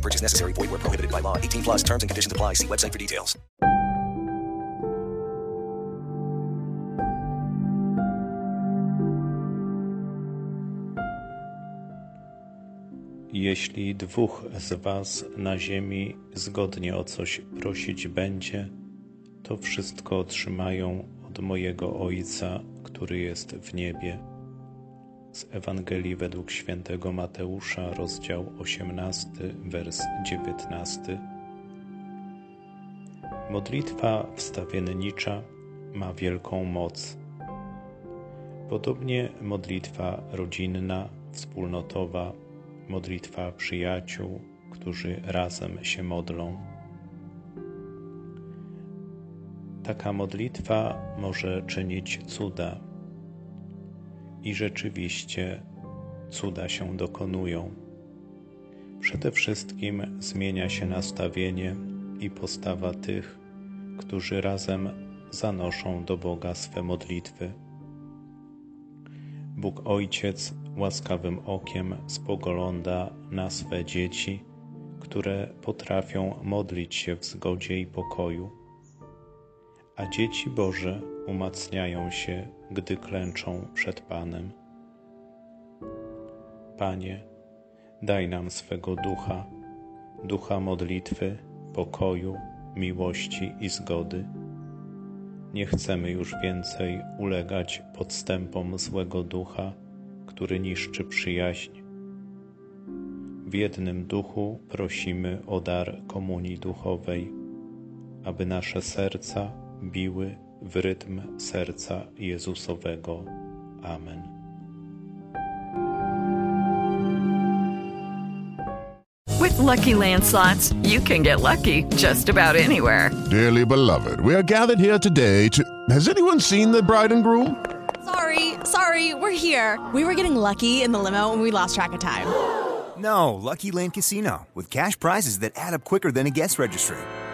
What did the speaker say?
Purchase necessary. Void where prohibited by law. 18 plus terms and conditions apply. See website for details. Jeśli dwóch z was na ziemi zgodnie o coś prosić będzie, to wszystko otrzymają od mojego Ojca, który jest w niebie. Z Ewangelii według świętego Mateusza, rozdział 18, wers 19. Modlitwa wstawiennicza ma wielką moc. Podobnie modlitwa rodzinna, wspólnotowa, modlitwa przyjaciół, którzy razem się modlą. Taka modlitwa może czynić cuda. I rzeczywiście cuda się dokonują. Przede wszystkim zmienia się nastawienie i postawa tych, którzy razem zanoszą do Boga swe modlitwy. Bóg Ojciec łaskawym okiem spogląda na swe dzieci, które potrafią modlić się w zgodzie i pokoju, a dzieci Boże umacniają się, gdy klęczą przed Panem. Panie, daj nam swego ducha, ducha modlitwy, pokoju, miłości i zgody. Nie chcemy już więcej ulegać podstępom złego ducha, który niszczy przyjaźń. W jednym duchu prosimy o dar komunii duchowej, aby nasze serca biły w rytm serca Jezusowego. Amen. With Lucky Land slots, you can get lucky just about anywhere. Dearly beloved, we are gathered here today to. Has anyone seen the bride and groom? Sorry, sorry, we're here. We were getting lucky in the limo and we lost track of time. No, Lucky Land Casino, with cash prizes that add up quicker than a guest registry.